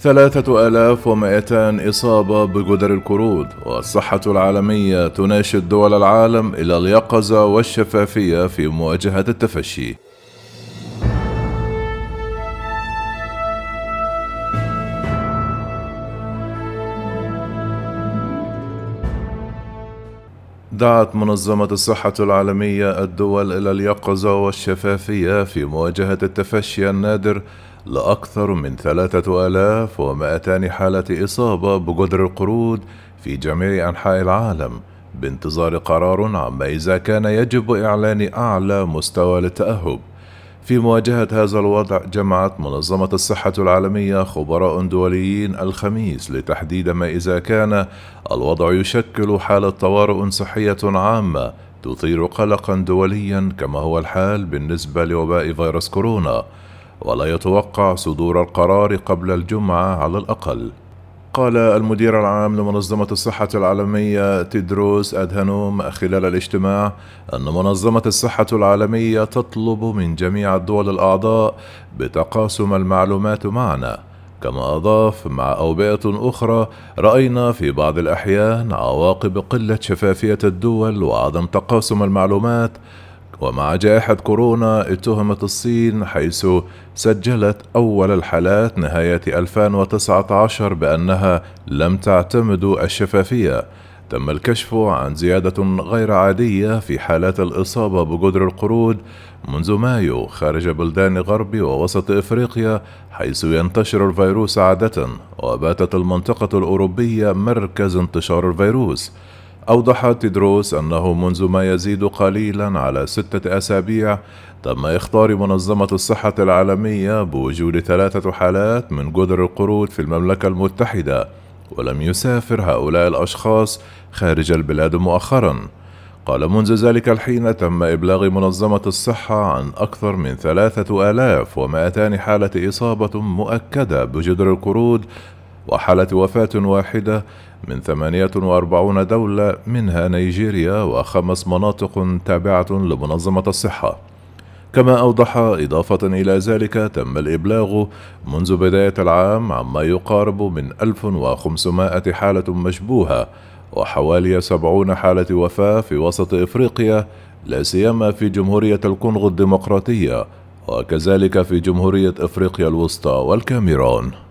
ثلاثة آلاف ومائتان إصابة بجدر القرود والصحة العالمية تناشد دول العالم إلى اليقظة والشفافية في مواجهة التفشي. دعت منظمة الصحة العالمية الدول إلى اليقظة والشفافية في مواجهة التفشي النادر لأكثر من ثلاثة آلاف ومائتان حالة إصابة بجدر القرود في جميع أنحاء العالم بانتظار قرار عما إذا كان يجب إعلان أعلى مستوى للتأهب. في مواجهة هذا الوضع جمعت منظمة الصحة العالمية خبراء دوليين الخميس لتحديد ما إذا كان الوضع يشكل حالة طوارئ صحية عامة تثير قلقا دوليا كما هو الحال بالنسبة لوباء فيروس كورونا ولا يتوقع صدور القرار قبل الجمعة على الأقل. قال المدير العام لمنظمة الصحة العالمية تيدروس أدهانوم خلال الاجتماع أن منظمة الصحة العالمية تطلب من جميع الدول الأعضاء بتقاسم المعلومات معنا. كما أضاف مع أوبئة أخرى رأينا في بعض الأحيان عواقب قلة شفافية الدول وعدم تقاسم المعلومات ومع جائحة كورونا اتهمت الصين حيث سجلت أول الحالات نهاية 2019 بأنها لم تعتمد الشفافية. تم الكشف عن زيادة غير عادية في حالات الإصابة بجدر القرود منذ مايو خارج بلدان غرب ووسط إفريقيا حيث ينتشر الفيروس عادة وباتت المنطقة الأوروبية مركز انتشار الفيروس. أوضح تدروس أنه منذ ما يزيد قليلا على ستة أسابيع تم إخطار منظمة الصحة العالمية بوجود ثلاثة حالات من جدر القرود في المملكة المتحدة ولم يسافر هؤلاء الأشخاص خارج البلاد مؤخرا. قال منذ ذلك الحين تم إبلاغ منظمة الصحة عن أكثر من ثلاثة آلاف ومائتان حالة إصابة مؤكدة بجدر القرود وحالة وفاة واحدة من 48 دولة منها نيجيريا وخمس مناطق تابعة لمنظمة الصحة. كما أوضح إضافة إلى ذلك تم الإبلاغ منذ بداية العام عما يقارب من 1500 حالة مشبوهة وحوالي 70 حالة وفاة في وسط إفريقيا لا سيما في جمهورية الكونغو الديمقراطية وكذلك في جمهورية إفريقيا الوسطى والكاميرون.